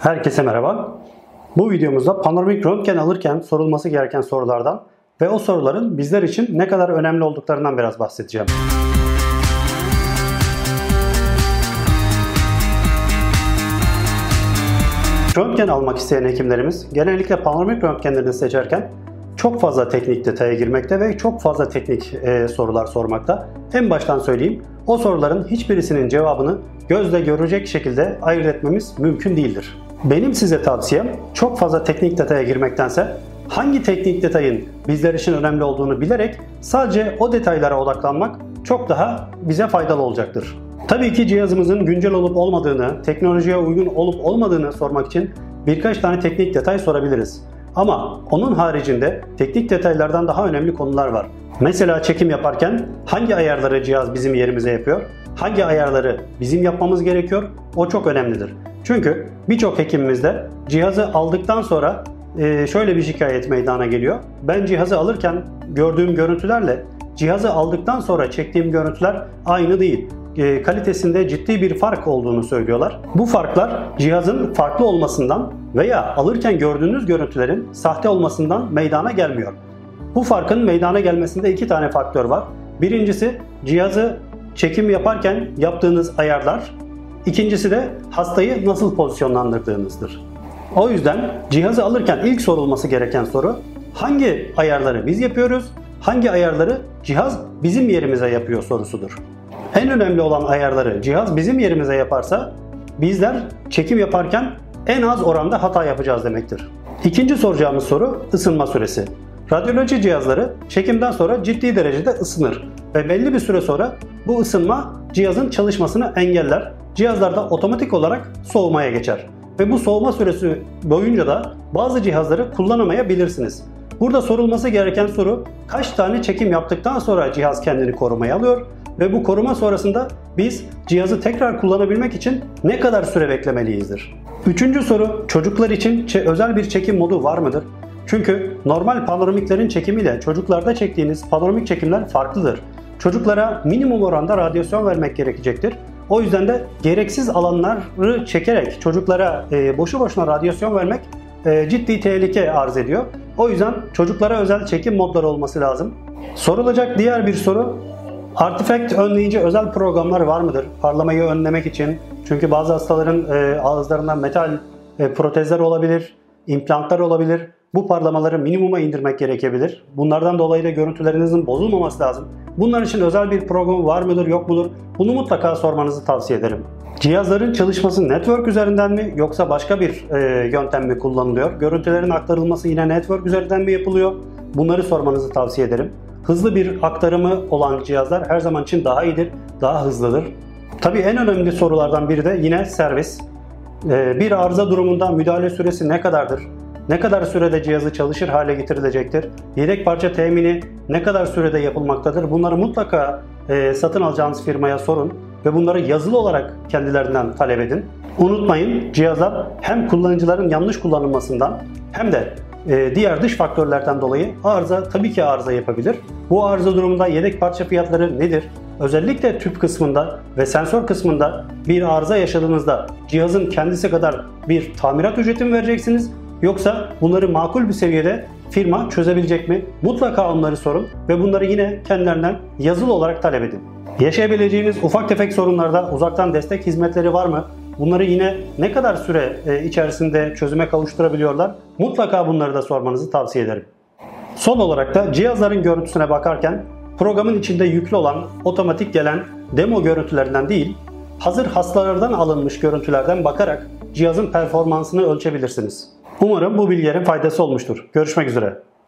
Herkese merhaba. Bu videomuzda panoramik röntgen alırken sorulması gereken sorulardan ve o soruların bizler için ne kadar önemli olduklarından biraz bahsedeceğim. Röntgen almak isteyen hekimlerimiz genellikle panoramik röntgenlerini seçerken çok fazla teknik detaya girmekte ve çok fazla teknik e, sorular sormakta. En baştan söyleyeyim, o soruların hiçbirisinin cevabını gözle görecek şekilde ayırt etmemiz mümkün değildir. Benim size tavsiyem çok fazla teknik detaya girmektense hangi teknik detayın bizler için önemli olduğunu bilerek sadece o detaylara odaklanmak çok daha bize faydalı olacaktır. Tabii ki cihazımızın güncel olup olmadığını, teknolojiye uygun olup olmadığını sormak için birkaç tane teknik detay sorabiliriz. Ama onun haricinde teknik detaylardan daha önemli konular var. Mesela çekim yaparken hangi ayarları cihaz bizim yerimize yapıyor? Hangi ayarları bizim yapmamız gerekiyor? O çok önemlidir. Çünkü birçok hekimimizde cihazı aldıktan sonra e, şöyle bir şikayet meydana geliyor. Ben cihazı alırken gördüğüm görüntülerle cihazı aldıktan sonra çektiğim görüntüler aynı değil. E, kalitesinde ciddi bir fark olduğunu söylüyorlar. Bu farklar cihazın farklı olmasından veya alırken gördüğünüz görüntülerin sahte olmasından meydana gelmiyor. Bu farkın meydana gelmesinde iki tane faktör var. Birincisi cihazı çekim yaparken yaptığınız ayarlar. İkincisi de hastayı nasıl pozisyonlandırdığınızdır. O yüzden cihazı alırken ilk sorulması gereken soru hangi ayarları biz yapıyoruz, hangi ayarları cihaz bizim yerimize yapıyor sorusudur. En önemli olan ayarları cihaz bizim yerimize yaparsa bizler çekim yaparken en az oranda hata yapacağız demektir. İkinci soracağımız soru ısınma süresi. Radyoloji cihazları çekimden sonra ciddi derecede ısınır ve belli bir süre sonra bu ısınma cihazın çalışmasını engeller. Cihazlarda otomatik olarak soğumaya geçer. Ve bu soğuma süresi boyunca da bazı cihazları kullanamayabilirsiniz. Burada sorulması gereken soru kaç tane çekim yaptıktan sonra cihaz kendini korumaya alıyor ve bu koruma sonrasında biz cihazı tekrar kullanabilmek için ne kadar süre beklemeliyizdir? Üçüncü soru çocuklar için özel bir çekim modu var mıdır? Çünkü normal panoramiklerin çekimiyle çocuklarda çektiğiniz panoramik çekimler farklıdır. Çocuklara minimum oranda radyasyon vermek gerekecektir. O yüzden de gereksiz alanları çekerek çocuklara e, boşu boşuna radyasyon vermek e, ciddi tehlike arz ediyor. O yüzden çocuklara özel çekim modları olması lazım. Sorulacak diğer bir soru Artifact önleyici özel programlar var mıdır? Parlamayı önlemek için. Çünkü bazı hastaların e, ağızlarından metal e, protezler olabilir, implantlar olabilir. Bu parlamaları minimuma indirmek gerekebilir. Bunlardan dolayı da görüntülerinizin bozulmaması lazım. Bunlar için özel bir program var mıdır yok mudur? Bunu mutlaka sormanızı tavsiye ederim. Cihazların çalışması network üzerinden mi yoksa başka bir e, yöntem mi kullanılıyor? Görüntülerin aktarılması yine network üzerinden mi yapılıyor? Bunları sormanızı tavsiye ederim. Hızlı bir aktarımı olan cihazlar her zaman için daha iyidir, daha hızlıdır. Tabii en önemli sorulardan biri de yine servis. E, bir arıza durumunda müdahale süresi ne kadardır? Ne kadar sürede cihazı çalışır hale getirilecektir? Yedek parça temini ne kadar sürede yapılmaktadır? Bunları mutlaka e, satın alacağınız firmaya sorun ve bunları yazılı olarak kendilerinden talep edin. Unutmayın cihazlar hem kullanıcıların yanlış kullanılmasından hem de e, diğer dış faktörlerden dolayı arıza tabii ki arıza yapabilir. Bu arıza durumunda yedek parça fiyatları nedir? Özellikle tüp kısmında ve sensör kısmında bir arıza yaşadığınızda cihazın kendisi kadar bir tamirat ücreti mi vereceksiniz Yoksa bunları makul bir seviyede firma çözebilecek mi? Mutlaka onları sorun ve bunları yine kendilerinden yazılı olarak talep edin. Yaşayabileceğiniz ufak tefek sorunlarda uzaktan destek hizmetleri var mı? Bunları yine ne kadar süre e, içerisinde çözüme kavuşturabiliyorlar? Mutlaka bunları da sormanızı tavsiye ederim. Son olarak da cihazların görüntüsüne bakarken programın içinde yüklü olan otomatik gelen demo görüntülerinden değil, hazır hastalardan alınmış görüntülerden bakarak cihazın performansını ölçebilirsiniz. Umarım bu bilgilerin faydası olmuştur. Görüşmek üzere.